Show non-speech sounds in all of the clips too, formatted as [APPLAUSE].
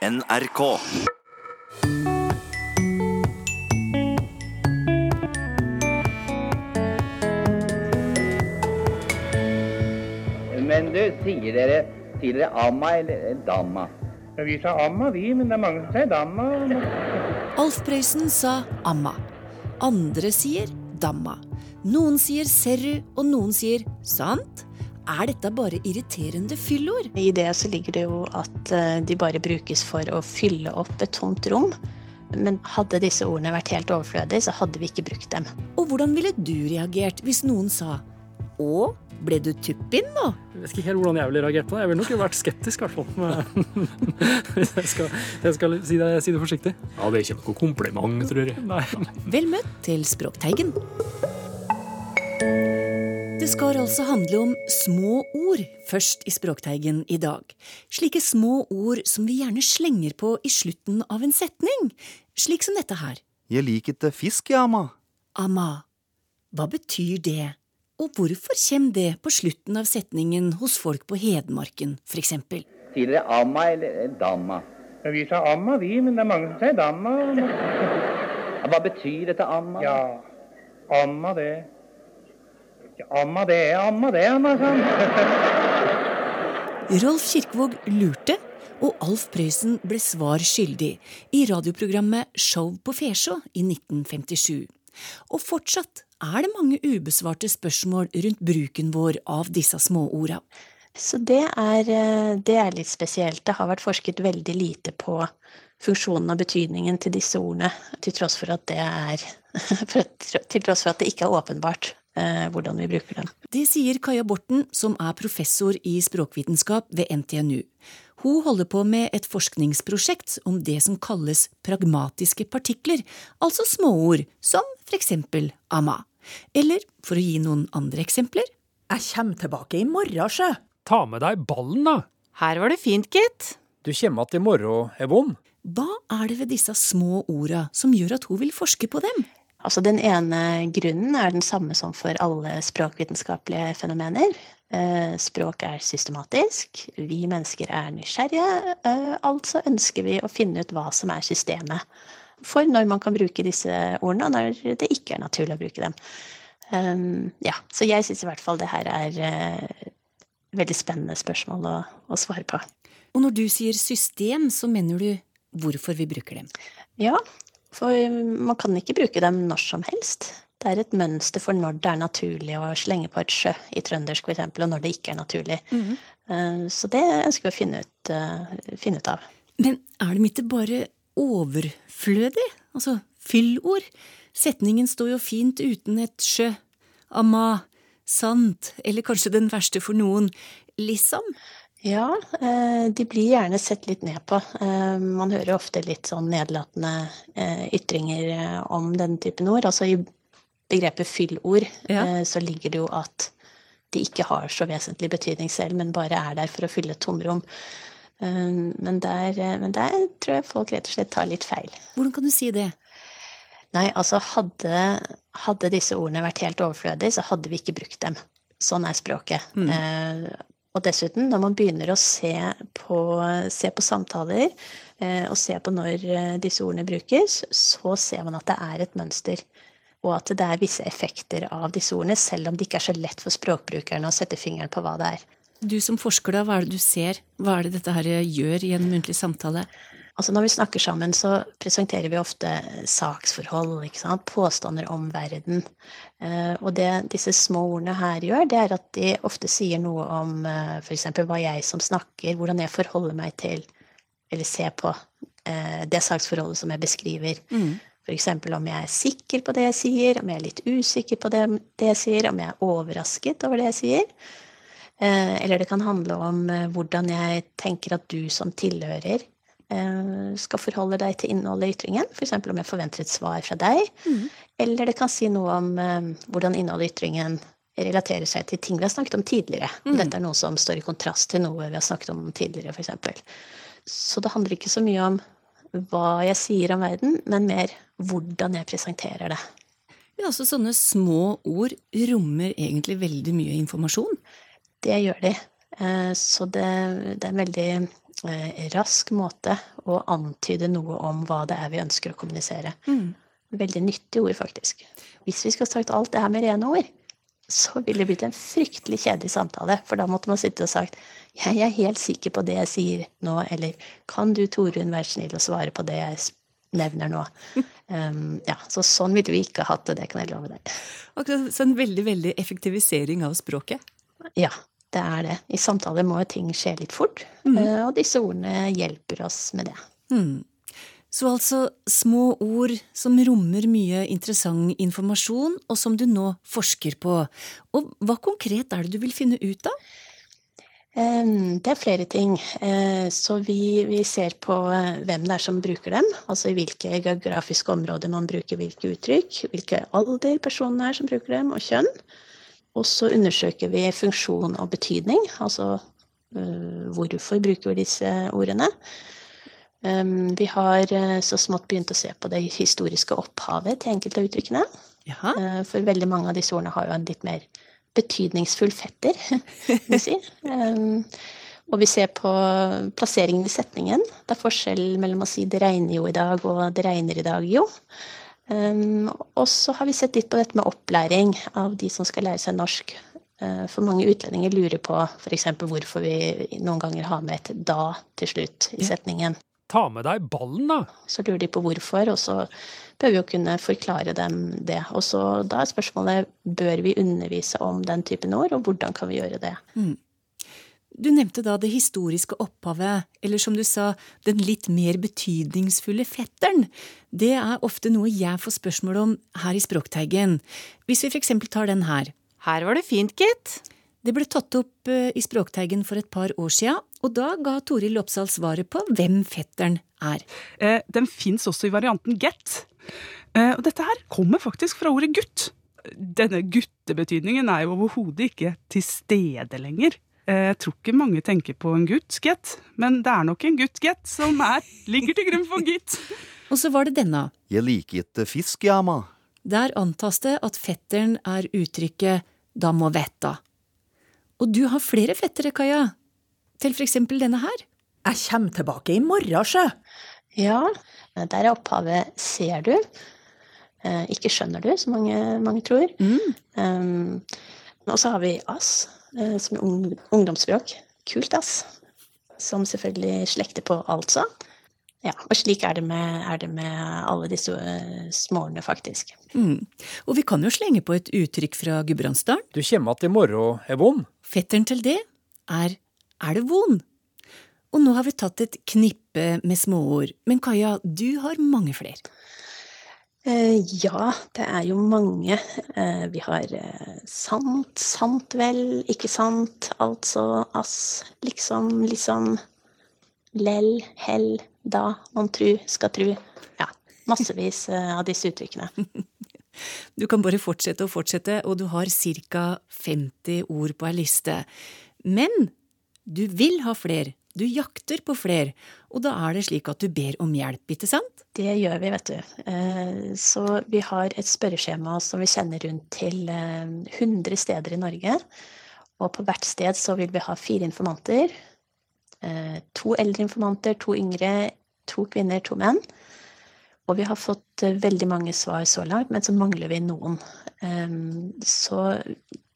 NRK. Men du, sier dere, sier dere amma eller damma? Ja, Vi sa amma, vi, men det er mange som sier damma. Alf Prøysen sa amma. Andre sier damma. Noen sier serru, og noen sier sant. Er dette bare irriterende fyllord? I det så ligger det jo at eh, de bare brukes for å fylle opp et tomt rom. Men hadde disse ordene vært helt overflødige, så hadde vi ikke brukt dem. Og hvordan ville du reagert hvis noen sa å, ble du tuppin nå? Jeg vet ikke helt hvordan jeg ville reagert på det. Jeg ville nok vært skeptisk, i hvert fall. [LAUGHS] Hvis jeg skal, jeg skal si, det, si det forsiktig. Ja, det er ikke noe kompliment, tror jeg. Nei. Vel møtt til Språkteigen. Det skal altså handle om små ord først i Språkteigen i dag. Slike små ord som vi gjerne slenger på i slutten av en setning, slik som dette her. Jeg liker ikke fisk, jeg, amma. Amma. Hva betyr det, og hvorfor kommer det på slutten av setningen hos folk på Hedmarken, for eksempel? Sier dere amma eller damma? Ja, Vi sa amma, vi, men det er mange som sier damma. [LAUGHS] Hva betyr dette amma? Ja, amma det. Ja, amma det er amma det, amma sånn. Rolf Kirkevåg lurte, og Alf Prøysen ble svar skyldig i radioprogrammet Show på Fesjå i 1957. Og fortsatt er det mange ubesvarte spørsmål rundt bruken vår av disse småorda. Så det er, eh, det er litt spesielt. Det har vært forsket veldig lite på funksjonen og betydningen til disse ordene, til tross for at det er [LAUGHS] Til tross for at det ikke er åpenbart hvordan vi bruker dem. Det sier Kaja Borten, som er professor i språkvitenskap ved NTNU. Hun holder på med et forskningsprosjekt om det som kalles pragmatiske partikler, altså småord som for eksempel amma. Eller, for å gi noen andre eksempler, Jeg kommer tilbake i morgen, sjø. Ta med deg ballen, da. Her var det fint, gitt. Du kommer igjen i morgen, Evon. hva er det ved disse små orda som gjør at hun vil forske på dem? Altså Den ene grunnen er den samme som for alle språkvitenskapelige fenomener. Eh, Språk er systematisk, vi mennesker er nysgjerrige, eh, altså ønsker vi å finne ut hva som er systemet for når man kan bruke disse ordene, og når det ikke er naturlig å bruke dem. Um, Ja, Så jeg syns i hvert fall det her er eh, veldig spennende spørsmål å, å svare på. Og når du sier system, så mener du hvorfor vi bruker dem. Ja, for man kan ikke bruke dem når som helst. Det er et mønster for når det er naturlig å slenge på et sjø i trøndersk f.eks., og når det ikke er naturlig. Eh, Så det ønsker vi å finne ut, eh, finne ut av. Men er de ikke bare overflødig? Altså fyllord? Setningen står jo fint uten et sjø, amma, sant, eller kanskje den verste for noen, liksom? Ja, eh, de blir gjerne sett litt ned på. Eh, Man hører ofte litt sånn nedlatende eh, ytringer om denne typen ord. Altså i begrepet fyllord Ja. så ligger det jo at de ikke har så vesentlig betydning selv, men bare er der for å fylle et tomrom. Men der, men der tror jeg folk rett og slett tar litt feil. Hvordan kan du si det? Nei, altså hadde, hadde disse ordene vært helt overflødige, så hadde vi ikke brukt dem. Sånn er språket. Eh, og dessuten, når man begynner å se på, se på samtaler, eh, og se på når eh, disse ordene brukes, så ser man at det er et mønster. Og at det er visse effekter av disse ordene, selv om det ikke er så lett for språkbrukerne å sette fingeren på hva det er. Du som forsker, da, hva er det du ser? Hva er det dette her gjør i en muntlig samtale? Altså Når vi snakker sammen, så presenterer vi ofte saksforhold, ikke sant? påstander om verden. Eh, og det disse små ordene her gjør, det er at de ofte sier noe om eh, f.eks. hva jeg som snakker, hvordan jeg forholder meg til, eller ser på, eh, det saksforholdet som jeg beskriver. F.eks. om jeg er sikker på det jeg sier, om jeg er litt usikker på det, det jeg sier, om jeg er overrasket over det jeg sier. Eh, Eller det kan handle om eh, hvordan jeg tenker at du som tilhører eh, skal forholde deg til innholdet i ytringen. F.eks. om jeg forventer et svar fra deg. Eller det kan si noe om eh, hvordan innholdet i ytringen relaterer seg til ting vi har snakket om tidligere. Om dette er noe som står i kontrast til noe vi har snakket om tidligere, f.eks. Så det handler ikke så mye om hva jeg sier om verden, men mer hvordan jeg presenterer det. Ja, altså Sånne små ord rommer egentlig veldig mye informasjon. Det gjør de. Eh, Så det, det er en veldig eh, rask måte å antyde noe om hva det er vi ønsker å kommunisere. Veldig nyttig ord, faktisk. Hvis vi skulle sagt alt det her med rene ord, så ville det blitt en fryktelig kjedelig samtale. For da måtte man sitte og sagt jeg er helt sikker på det jeg sier nå, eller kan du Torunn være snill og svare på det jeg nevner nå? [LAUGHS] Um, ja, Så sånn ville vi ikke hatt det, det kan jeg love deg. Akkurat så en veldig, veldig effektivisering av språket. Ja, det er det. I samtaler må ting skje litt fort, mm. og disse ordene hjelper oss med det. Så altså små ord som rommer mye interessant informasjon, og som du nå forsker på. Og hva konkret er det du vil finne ut av? Det er flere ting. Eh, Så vi, vi ser på eh, hvem det er som bruker dem, altså i hvilke geografiske områder man bruker hvilke uttrykk, hvilke alder personen er som bruker dem, og kjønn. Og så undersøker vi funksjon og betydning, altså eh, hvorfor bruker vi disse ordene. Em, Vi har eh, så smått begynt å se på det historiske opphavet til enkelte av uttrykkene. Jaha, Eh, For veldig mange av disse ordene har jo en litt mer betydningsfull fetter, vil jeg si. Um, [LAUGHS] og vi ser på plasseringen i setningen. Det er forskjell mellom å si 'det regner jo i dag' og 'det regner i dag jo'. Um, og så har vi sett litt på dette med opplæring av de som skal lære seg norsk. Eh, For mange utlendinger lurer på f.eks. hvorfor vi noen ganger har med et 'da' til slutt i setningen. Ta med deg ballen, da! Så lurer de på hvorfor, og så bør vi jo kunne forklare dem det. Og så da er spørsmålet bør vi undervise om den typen ord, og hvordan kan vi gjøre det? Du nevnte da det historiske opphavet, eller som du sa, den litt mer betydningsfulle fetteren. Det er ofte noe jeg får spørsmål om her i Språkteigen. Hvis vi for eksempel tar den her. Her var det fint, gitt. Det ble tatt opp eh, i Språkteigen for et par år sia, og da ga Toril Oppsal svaret på hvem fetteren er. Eh, den fins også i varianten get. Eh, og dette her kommer faktisk fra ordet gutt. Denne guttebetydningen er jo overhodet ikke til stede lenger. Eh, jeg tror ikke mange tenker på en gutt, get, men det er nok en gutt, get, som er, ligger til grunn for gitt. Og så var det denne. Jeg liker ikke fisk, jeg, amma. Der antas det at fetteren er uttrykket da må vetta. Og du har flere fettere, Kaja. Til for eksempel denne her. Jeg kommer tilbake i morgen, sjø. Ja, der er opphavet 'ser du'. Eh, ikke 'skjønner du', som mange, mange tror. Um, og så har vi 'ass', eh, som er ungdomsspråk. Kult, ass. Som selvfølgelig slekter på 'altså'. Ja, og slik er det med, er det med alle disse smårene, faktisk. Mm. Og vi kan jo slenge på et uttrykk fra Gudbrandsdalen. Du kommer att i morgen, er vond. Fetteren til det er er det von? Og nå har vi tatt et knippe med småord, men Kaja, du har mange flere. Eh, ja, det er jo mange. Eh, vi har eh, sant, sant vel, ikke sant, altså, ass, liksom, liksom, lell, hell, da, man tru, skal tru. Ja, massevis av disse uttrykkene. [LAUGHS] Du kan bare fortsette og fortsette, og du har ca. 50 ord på ei liste. Men du vil ha fler, du jakter på fler, og da er det slik at du ber om hjelp, ikke sant? Det gjør vi, vet du. Eh, Så vi har et spørreskjema som vi sender rundt til eh, 100 steder i Norge. Og på hvert sted så vil vi ha fire informanter. Eh, To eldre informanter, to yngre, to kvinner, to menn. Og vi har fått eh, veldig mange svar så langt, men så mangler vi noen. Eh, Så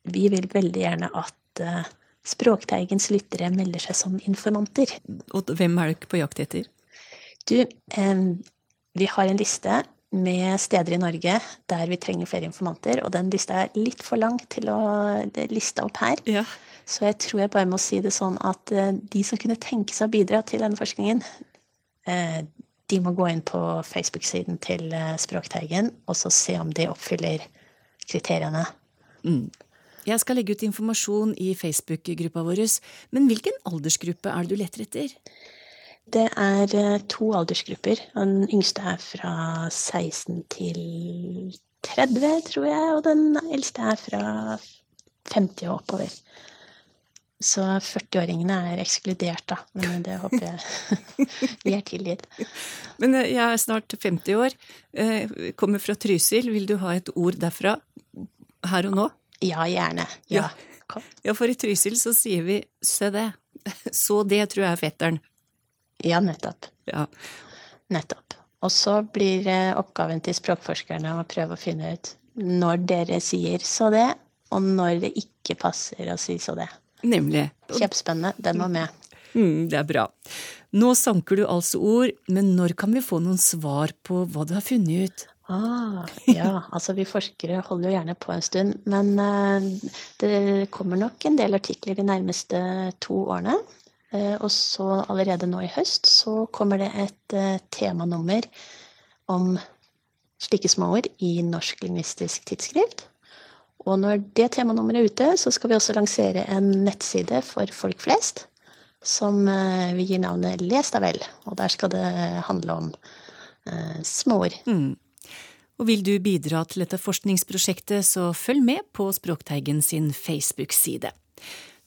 vi vil veldig gjerne at eh, Språkteigens lyttere melder seg som informanter. Og hvem er du på jakt etter? Du, vi har en liste med steder i Norge der vi trenger flere informanter, og den lista er litt for lang til å liste opp her. Ja. Så jeg tror jeg bare må si det sånn at eh, de som kunne tenke seg å bidra til denne forskningen, eh, de må gå inn på Facebook-siden til eh, Språkteigen og så se om de oppfyller kriteriene. Jeg skal legge ut informasjon i Facebook-gruppa vår, men hvilken aldersgruppe er det du leter etter? Det er eh, to aldersgrupper. Den yngste er fra 16 til 30, tror jeg, og den eldste er fra 50 og oppover. Så 40-åringene er ekskludert, da. Men det håper jeg [LAUGHS] vi er tilgitt. Men eh, jeg er snart 50 år, eh, kommer fra Trysil. Vil du ha et ord derfra her og nå? Ja, gjerne. Ja. Ja. Ja, for i Trysil så sier vi 'se det'. [LAUGHS] Så det tror jeg er fetteren. Ja, nettopp. Ja. Nettopp. Og så blir eh, oppgaven til språkforskerne å prøve å finne ut når dere sier så det, og når det ikke passer å si så det. Nemlig. Kjempespennende. Den var med. Mm, det er bra. Nå sanker du altså ord, men når kan vi få noen svar på hva du har funnet ut? Ah, ja, [LAUGHS] altså vi forskere holder jo gjerne på en stund, men eh, det kommer nok en del artikler de nærmeste to årene. Eh, og så allerede nå i høst så kommer det et eh, temanummer om slike småord i Norsk lingvistisk tidsskrift. Og når det temanummeret er ute, så skal vi også lansere en nettside for folk flest. Som eh, vi gir navnet Les deg vel. Og der skal det handle om eh, småord. Mm. Og vil du bidra til dette forskningsprosjektet, så følg med på Språkteigen sin Facebook-side.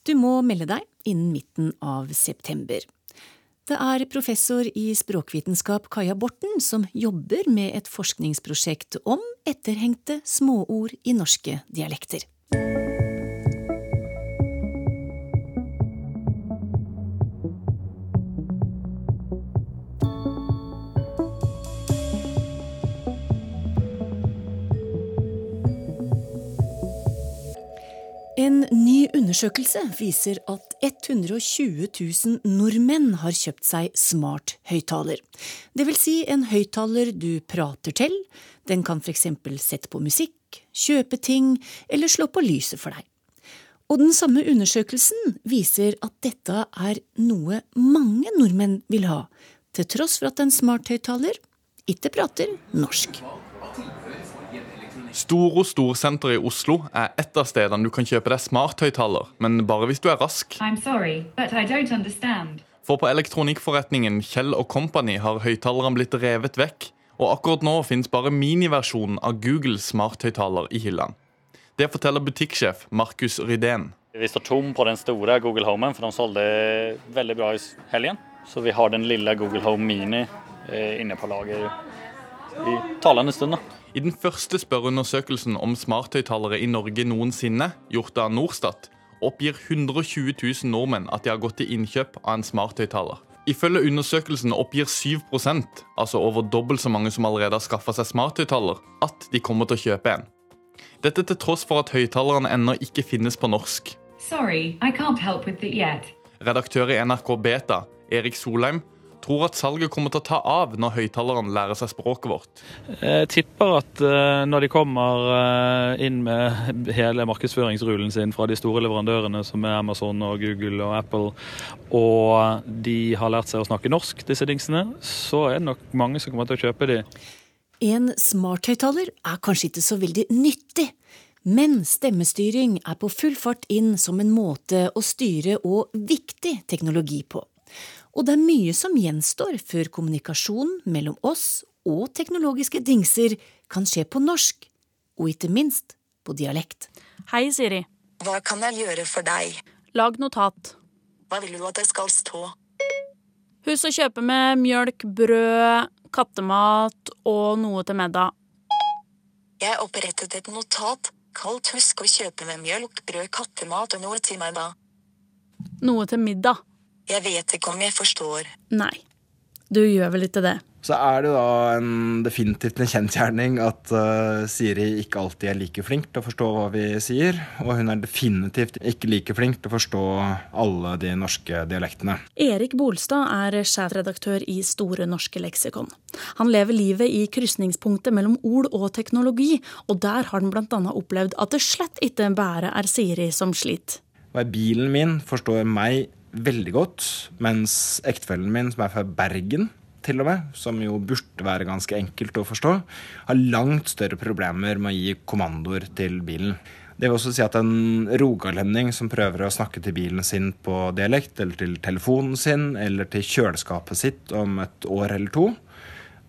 Du må melde deg innen midten av september. Det er professor i språkvitenskap Kaja Borten som jobber med et forskningsprosjekt om etterhengte småord i norske dialekter. Undersøkelse viser at 120 000 nordmenn har kjøpt seg smart-høyttaler. Det vil si en høyttaler du prater til, den kan eksempel sette på musikk, kjøpe ting eller slå på lyset for deg. Og den samme undersøkelsen viser at dette er noe mange nordmenn vil ha, til tross for at en smarthøyttaler ikke prater norsk. Storo Storsenter i Oslo er et av stedene du kan kjøpe deg smarthøyttaler, men bare hvis du er rask. Sorry, but I don't understand. For på elektronikkforretningen Kjell Company har høyttalerne blitt revet vekk, og akkurat nå finnes bare miniversjonen av Google smarthøyttaler i hyllene. Det forteller butikksjef Markus Rydén. Vi står tom på den store Google Homen, for de solgte veldig bra i helgen. Så vi har den lille Google Home Mini eh, inne på lager i talende stund. I den første spørreundersøkelsen om smarthøyttalere i Norge noensinne, gjort av Norstat, oppgir 120 000 nordmenn at de har gått til innkjøp av en smarthøyttaler. Ifølge undersøkelsen oppgir 7% altså over dobbelt så mange som allerede har skaffa seg smarthøyttaler, at de kommer til å kjøpe en. Dette til tross for at høyttalerne ennå ikke finnes på norsk. Sorry. Redaktør i NRK Beta, Erik Solheim, tror at salget kommer til å ta av når høyttalerne lærer seg språket vårt. Jeg tipper at uh, når de kommer uh, inn med hele markedsføringsrullen sin fra de store leverandørene som er Amazon og Google og Apple, og de har lært seg å snakke norsk, disse dingsene, så er det nok mange som kommer til å kjøpe de. En smarthøyttaler er kanskje ikke så veldig nyttig, men stemmestyring er på full fart inn som en måte å styre og viktig teknologi på. Og det er mye som gjenstår før kommunikasjonen mellom oss og teknologiske dingser kan skje på norsk, og ikke minst på dialekt. Hei, Siri. Hva kan jeg gjøre for deg? Lag notat. Hva vil du at det skal stå? Husk å kjøpe med mjølk, brød, kattemat og noe til middag. Jeg opprettet et notat kalt Husk å kjøpe med mjølk, brød, kattemat og noe til middag. Noe til middag. Jeg vet ikke om jeg forstår. Nei, du gjør vel ikke det. Så er det da en, definitivt en kjensgjerning at uh, Siri ikke alltid er like flink til å forstå hva vi sier. Og hun er definitivt ikke like flink til å forstå alle de norske dialektene. Erik Bolstad er sjefredaktør i Store norske leksikon. Han lever livet i krysningspunktet mellom ord og teknologi, og der har han bl.a. opplevd at det slett ikke bare er Siri som sliter. Bilen min forstår meg veldig godt, mens ektefellen min, som er fra Bergen, til og med, som jo burde være ganske enkelt å forstå, har langt større problemer med å gi kommandoer til bilen. Det vil også si at en rogalending som prøver å snakke til bilen sin på dialekt, eller til telefonen sin, eller til kjøleskapet sitt om et år eller to,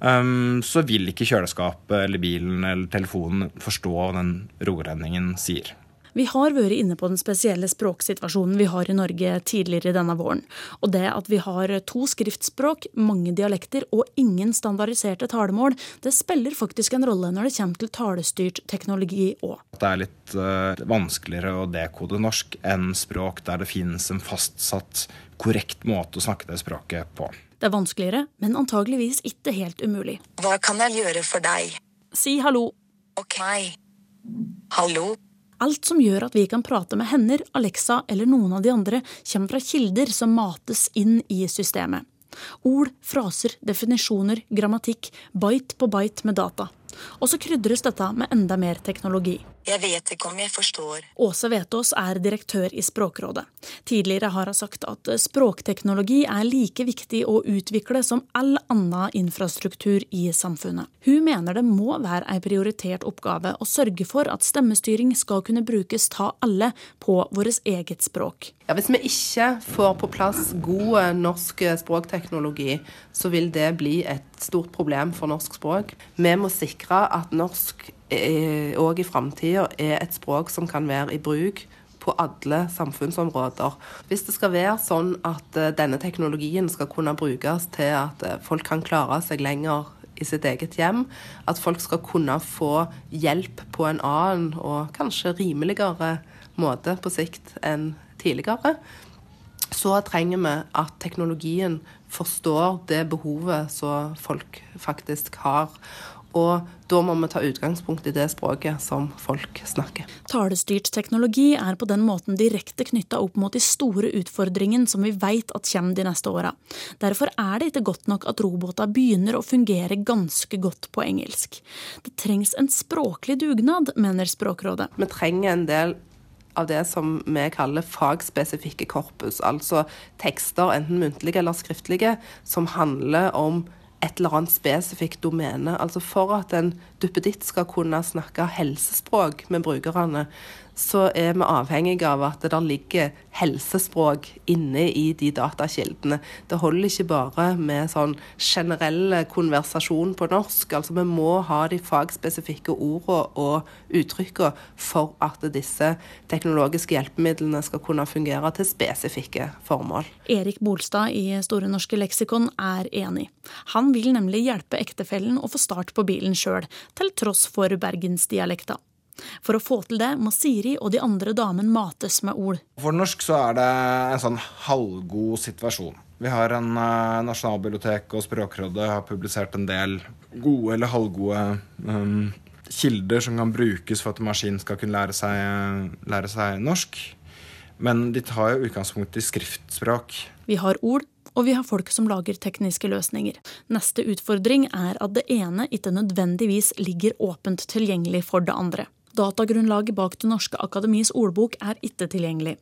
um, så vil ikke kjøleskapet eller bilen eller telefonen forstå hva den rogalendingen sier. Vi har vært inne på den spesielle språksituasjonen vi har i Norge tidligere denne våren. Og det at vi har to skriftspråk, mange dialekter og ingen standardiserte talemål, det spiller faktisk en rolle når det kommer til talestyrt teknologi òg. Det er litt uh, vanskeligere å dekode norsk enn språk der det finnes en fastsatt korrekt måte å snakke det språket på. Det er vanskeligere, men antageligvis ikke helt umulig. Hva kan jeg gjøre for deg? Si hallo. Ok. Hallo. Alt som gjør at vi kan prate med hender, Alexa eller noen av de andre, kommer fra kilder som mates inn i systemet. Ord, fraser, definisjoner, grammatikk, bite på bite med data. Og så krydres dette med enda mer teknologi. Jeg vet ikke om jeg forstår. Åse Vetås er direktør i Språkrådet. Tidligere har hun sagt at språkteknologi er like viktig å utvikle som all annen infrastruktur i samfunnet. Hun mener det må være en prioritert oppgave å sørge for at stemmestyring skal kunne brukes ta alle på vårt eget språk. Ja, hvis vi ikke får på plass god norsk språkteknologi, så vil det bli et stort problem for norsk språk. Vi må sikre at norsk òg i framtida er et språk som kan være i bruk på alle samfunnsområder. Hvis det skal være sånn at denne teknologien skal kunne brukes til at folk kan klare seg lenger i sitt eget hjem, at folk skal kunne få hjelp på en annen og kanskje rimeligere måte på sikt enn tidligere, så trenger vi at teknologien forstår det behovet som folk faktisk har. Og da må vi ta utgangspunkt i det språket som folk snakker. Talestyrt teknologi er på den måten direkte knytta opp mot de store utfordringene som vi vet at kommer de neste åra. Derfor er det ikke godt nok at roboter begynner å fungere ganske godt på engelsk. Det trengs en språklig dugnad, mener Språkrådet. Vi trenger en del av det som vi kaller fagspesifikke korpus, altså tekster, enten muntlige eller skriftlige, som handler om et eller annet spesifikt domene. Altså For at en duppeditt skal kunne snakke helsespråk med brukerne, så er vi avhengig av at det ligger helsespråk inne i de datakildene. Det holder ikke bare med sånn generell konversasjon på norsk. Altså Vi må ha de fagspesifikke ordene og uttrykkene for at disse teknologiske hjelpemidlene skal kunne fungere til spesifikke formål. Erik Bolstad i Store norske leksikon er enig. Han vil nemlig hjelpe ektefellen å få start på bilen sjøl, til tross for bergensdialekta. For å få til det må Siri og de andre damene mates med ord. For norsk så er det en sånn halvgod situasjon. Vi har en uh, Nasjonalbibliotek og Språkrådet har publisert en del gode eller halvgode um, kilder som kan brukes for at en maskin skal kunne lære seg, lære seg norsk. Men de tar jo utgangspunkt i skriftspråk. Vi har ord, og vi har folk som lager tekniske løsninger. Neste utfordring er at det ene ikke nødvendigvis ligger åpent tilgjengelig for det andre. Datagrunnlaget bak Det norske akademis ordbok er ikke tilgjengelig.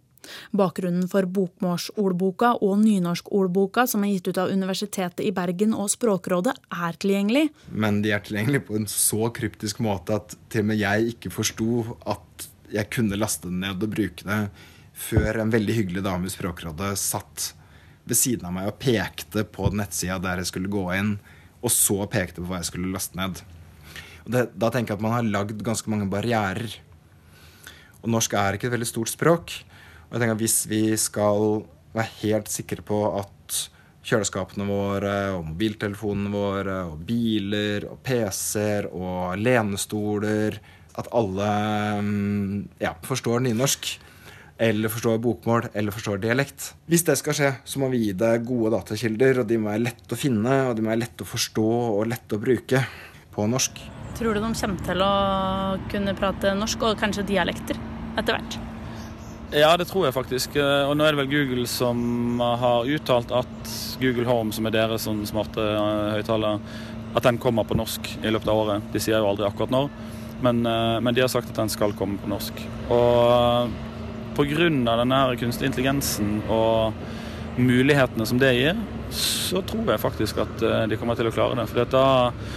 Bakgrunnen for bokmålsordboka og nynorskordboka som er gitt ut av Universitetet i Bergen og Språkrådet, er tilgjengelig. Men de er tilgjengelig på en så kryptisk måte at til og med jeg ikke forsto at jeg kunne laste den ned og bruke det før en veldig hyggelig dame i Språkrådet satt ved siden av meg og pekte på nettsida der jeg skulle gå inn, og så pekte på hva jeg skulle laste ned. Det, da tenker jeg at man har lagd ganske mange barrierer. Og norsk er ikke et veldig stort språk. Og jeg tenker at hvis vi skal være helt sikre på at kjøleskapene våre og mobiltelefonene våre og biler og PC-er og lenestoler At alle mm, ja, forstår nynorsk. Eller forstår bokmål, eller forstår dialekt. Hvis det skal skje, så må vi gi det gode datakilder, og de må være lette å finne, og de må være lette å forstå og lette å bruke på norsk. Tror du de kommer til å kunne prate norsk, og kanskje dialekter, etter hvert? Ja, det tror jeg faktisk. Og nå er det vel Google som har uttalt at Google Home, som er deres sånn smarte eh, høyttaler, at den kommer på norsk i løpet av året. De sier jo aldri akkurat når, men, eh, men de har sagt at den skal komme på norsk. Og pga. denne kunstig intelligensen og mulighetene som det gir, så tror jeg faktisk at eh, de kommer til å klare det. Dette,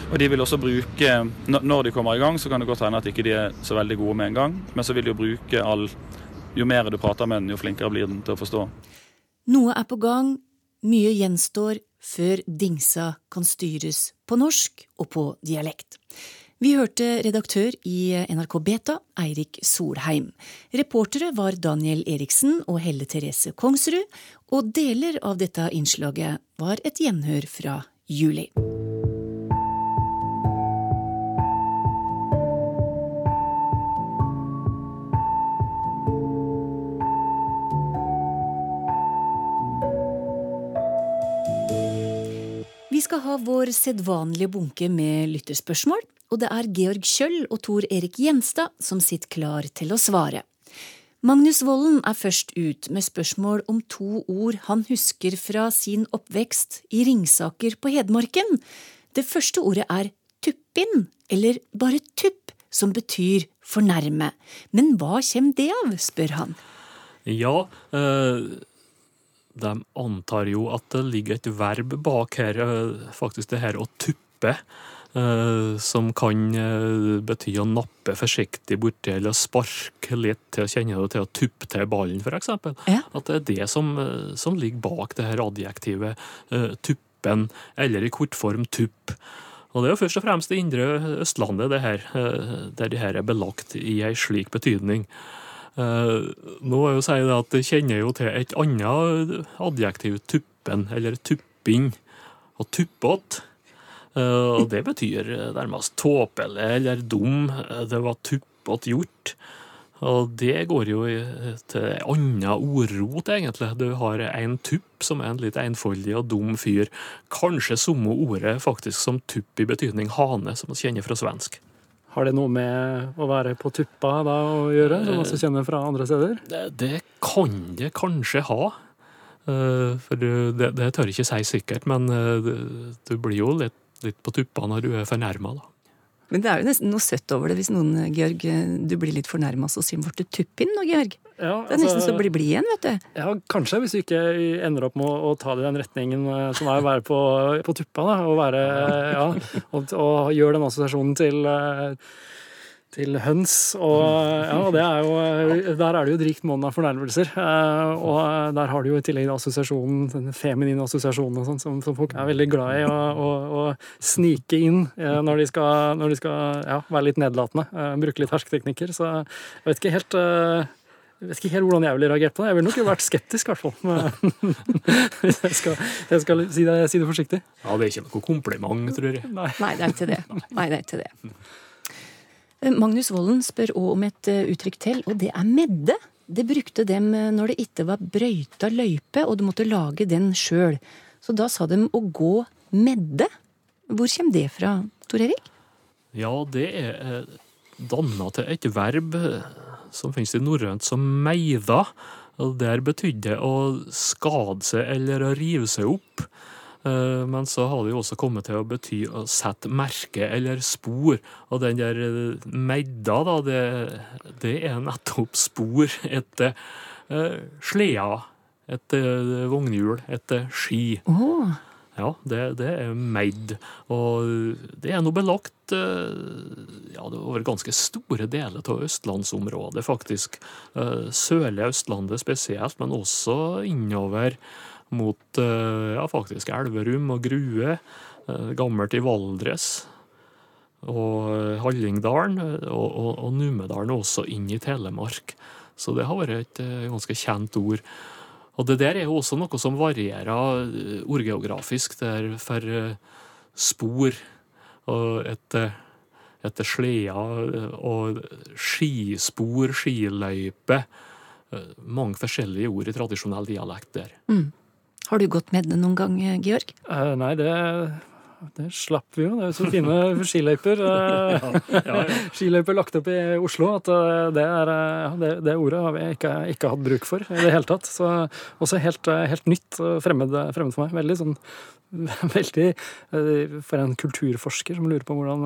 og de vil også bruke Når de kommer i gang, så kan det godt hende at ikke de er så veldig gode med en gang, men så vil de jo bruke all Jo mer du prater med den, jo flinkere blir den til å forstå. Noe er på gang, mye gjenstår før dingsa kan styres på norsk og på dialekt. Vi hørte redaktør i NRK Beta, Eirik Solheim. Reportere var Daniel Eriksen og Helle Therese Kongsrud, og deler av dette innslaget var et gjenhør fra juli. Vi skal ha vår sedvanlige bunke med lytterspørsmål, og det er Georg Kjøll og Tor Erik Gjenstad som sitter klar til å svare. Magnus Volden er først ut med spørsmål om to ord han husker fra sin oppvekst i Ringsaker på Hedmarken. Det første ordet er tuppin, eller bare tupp, som betyr fornærme. Men hva kommer det av, spør han. Ja, øh, de antar jo at det ligger et verb bak her, eh, faktisk det her å tuppe. Eh, som kan eh, bety å nappe forsiktig borti eller sparke litt til å kjenne det til å tuppe til ballen, f.eks. At det er det som, eh, som ligger bak det her adjektivet tuppen, eller i kortform tupp. Og det er jo først og fremst det indre Østlandet det her, der det her er belagt i ei slik betydning. Nå er jo si det at det kjenner jo til et annet adjektiv, tuppen, eller tupping, og tuppåt. Eh, og det betyr nærmest tåpelig eller dum. Eh, Det var tuppete gjort. Og det går jo til annen ordrot, egentlig. Du har en tupp som er en litt enfoldig og dum fyr. Kanskje samme ordet faktisk som tupp i betydning hane, som vi kjenner fra svensk. Har det noe med å være på tuppa da å gjøre, som også kjenner fra andre steder? Det, det kan det kanskje ha. Eh, For det, det tør jeg ikke si sikkert, men eh, du- du blir jo litt, litt på tuppa når du er fornærma, da. Men det er jo nesten noe søtt over det hvis noen, Georg, du blir litt fornærma, så sier vårt du tuppin nå, Georg? Ja, Det er nesten altså- så bli blid igjen, vet du. Ja, kanskje, hvis du ikke ender opp med å, å ta det i den retningen eh, som er å være på, på tuppa, da, og være Ja, og, og gjøre den assosiasjonen til eh, til høns, og ja, det er jo, eh, der er det jo et rikt monn av fornærmelser. eh, Og der har du jo i tillegg assosiasjonen, den feminine assosiasjonen og sånn, som, som folk er veldig glad i å, å, å snike inn eh, når de skal, når de skal ja, være litt nedlatende, eh, bruke litt hersketeknikker. Så jeg vet ikke helt eh, jeg vet ikke helt hvordan jeg ville reagert på det. Jeg ville nok vært skeptisk, i hvert fall. Hvis [LAUGHS] jeg skal, jeg skal si, det, si det forsiktig. Ja, det er ikke noe kompliment, tror jeg. Nei. Nei, det er ikke det. Nei, det er ikke det. Eh, Magnus Vollen spør òg om et eh, uttrykk til, og det er medde. Det brukte dem eh, når det ikke var brøyta løype, og du måtte lage den sjøl. Så da sa de å gå medde. Hvor kommer det fra, Tor Erik? Ja, det er danna til et verb som finnes i norrønt som meida. Der betydde det å skade seg eller å rive seg opp. Eh, Men så har det jo også kommet til å bety å sette merke eller spor. Og den der medda, da, det, det er nettopp spor etter eh, sleder, etter vognhjul, etter ski. Oh. Ja, det, det er meid. Og det er nå belagt eh, ja, det er over ganske store deler av østlandsområdet, faktisk. Eh, Sørlige Østlandet spesielt, men også innover mot eh, ja, faktisk Elverum og Grue. eh, Gammelt i Valdres. Og eh, Hallingdalen og, og, og Numedalen, også inn i Telemark. Så det har vært et ganske kjent ord. Og det der er jo også noe som varierer ordgeografisk. Der for spor og etter, etter sleder og skispor, skiløype. Mange forskjellige ord i tradisjonell dialekt der. Mm. Har du gått med det noen gang, eh, Georg? Uh, nei, det, det slapp vi jo. Det er jo så fine [LAUGHS] skiløyper. eh, Ja, ja, ja. [LAUGHS] Skiløyper lagt opp i Oslo. At det, er, det, det ordet har vi ikke, ikke hatt bruk for i det hele tatt. Så også helt, helt nytt og fremmed, fremmed for meg. Veldig sånn [LAUGHS] Veldig For en kulturforsker som lurer på hvordan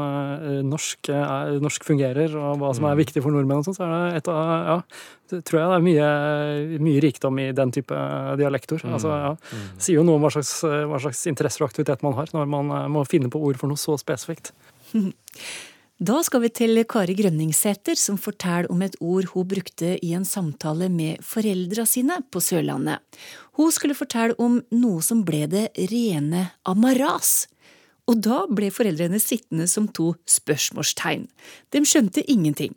norsk, er, norsk fungerer, og hva som er viktig for nordmenn, og sånn, så er det et av Ja, det tror jeg det er mye, mye rikdom i den type dialektord. Mm. Altså, ja, sier jo noe om hva slags, hva slags interesser og aktivitet man har, når man eh, må finne på ord for noe så spesifikt. [LAUGHS] Da skal vi til Kari Grønningsæter, som forteller om et ord hun brukte i en samtale med foreldra sine på Sørlandet. Hun skulle fortelle om noe som ble det rene amaras. Og da ble foreldrene sittende som to spørsmålstegn. De skjønte ingenting.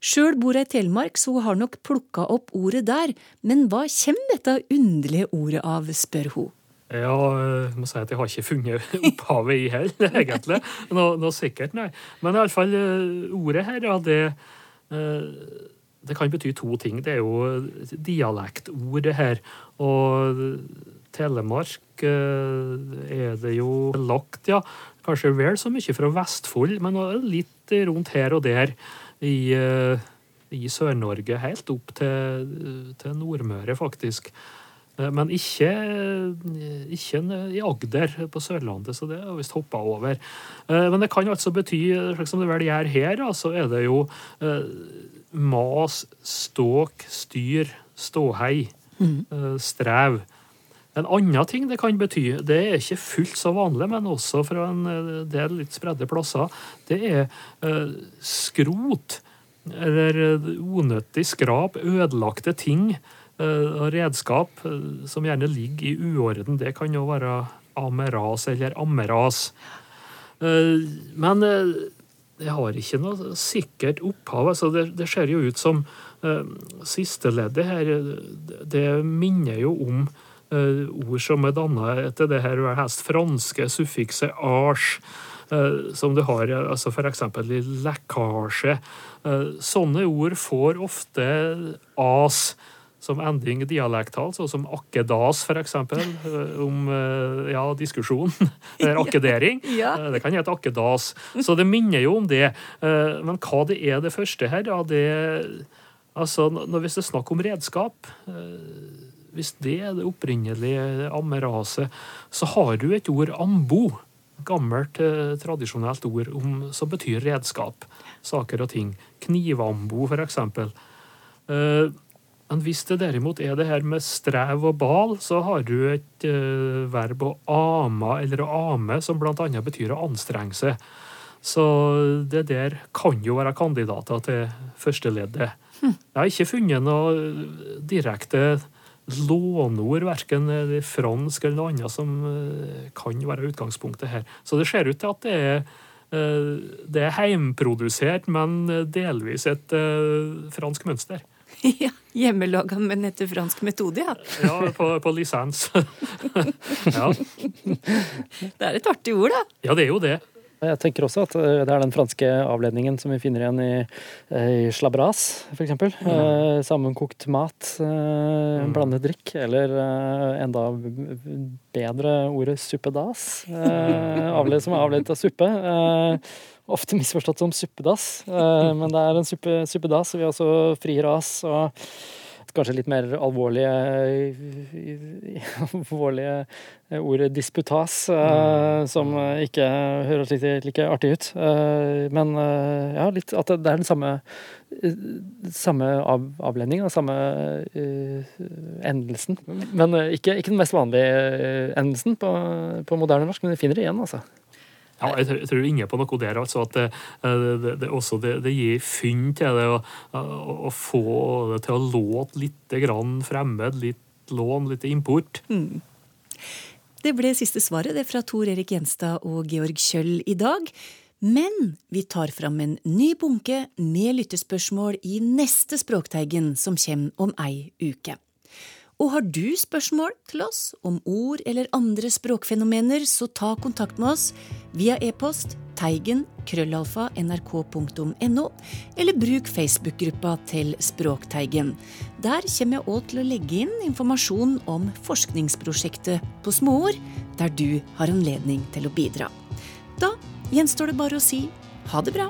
Sjøl bor jeg i Telemark, så hun har nok plukka opp ordet der, men hva kommer dette underlige ordet av, spør hun. Ja, jeg må si at jeg har ikke funnet [LAUGHS] opphavet i heller, [LAUGHS] egentlig. Noe, noe sikkert, nei. Men iallfall ordet her, ja, det eh, Det kan bety to ting. Det er jo dialektordet her. Og Telemark eh, er det jo lagt, ja. Kanskje vel så mye fra Vestfold, men litt rundt her og der i, eh, i Sør-Norge. Helt opp til, til Nordmøre, faktisk. Eh, Men ikke, ikke i Agder på Sørlandet, så det har visst hoppa over. Eh, Men det kan altså bety, slik som det vel gjør her, så er det jo eh, mas, ståk, styr, ståhei, Mm. eh, strev. En annen ting det kan bety, det er ikke fullt så vanlig, men også fra en eh, del litt spredde plasser, det er eh, skrot. Eller eh, unødig skrap, ødelagte ting og redskap som gjerne ligger i uorden. Det kan jo være ameras eller ammeras. Men det har ikke noe sikkert opphav. altså Det, det ser jo ut som sisteleddet her det- minner jo om ord som er danna etter det her helst franske suffikset age, eh, som du har eh, altså f.eks. i lekkasje. Eh, sånne ord får ofte as som ending dialektalt, sånn som akkedas, for eksempel, eh, om eh, ja, diskusjon, [LAUGHS] eller akkedering. Ja. Eh, Det kan hete akkedas. Så det minner jo om det. Eh, Men hva det er det første her, da, det Altså, hvis det er snakk om redskap, eh, hvis det er det opprinnelige ammeraset, så har du et ord ambo. Gammelt, eh, tradisjonelt ord om, som betyr redskap. Saker og ting. Knivambo, for eksempel. Eh, Men hvis det derimot er det her med strev og bal, så har du et eh, verb å ama eller å ame, som annet betyr å anstrenge seg. Så det der kan jo være kandidater til førsteleddet. Jeg har ikke funnet noe direkte låneord, verken fransk eller noe annet, som eh, kan være utgangspunktet her. Så det ser ut til at det er eh, det er heimprodusert, men delvis et eh, fransk mønster. [LAUGHS] ja, Hjemmelaga, men etter fransk metode, ja. [LAUGHS] Ja, på, på lisens. [LAUGHS] ja. Det er et artig ord, da. ja, det er jo det. Jeg tenker også at eh, det er den franske avledningen som vi finner igjen i, eh, i slabras, f.eks. Eh, sammenkokt mat, eh, blandet drikk, eller eh, enda bedre ordet suppedas, eh, avled, som er avledet av suppe. Eh, ofte misforstått som suppedass, eh, men det er en suppe, suppedass. Vi har også fri ras og kanskje litt mer alvorlige, [LAUGHS] alvorlige ordet disputas, mm. som ikke høres like, like artig ut. Eh, men eh, ja, litt at det er den samme, eh, samme av, avledningen, samme eh, endelsen. Men eh, ikke, ikke den mest vanlige eh, endelsen på, på moderne norsk, men vi finner det igjen, altså. Ja, jeg tror, inne på noe der, altså. At det, det, det, også det, det gir fynd til det å, å få det til å låte litt grann fremmed, litt lån, litt import. Mm. Det ble siste svaret, det fra Tor Erik Gjenstad og Georg Kjøll i dag. Men vi tar fram en ny bunke med lyttespørsmål i neste Språkteigen, som kommer om ei uke. Og har du spørsmål til oss om ord eller andre språkfenomener, så ta kontakt med oss via e-post teigen krøllalfa nrk.no, eller bruk Facebook-gruppa til Språkteigen. Der kommer jeg òg til å legge inn informasjon om forskningsprosjektet på småord, der du har anledning til å bidra. Da gjenstår det bare å si ha det bra.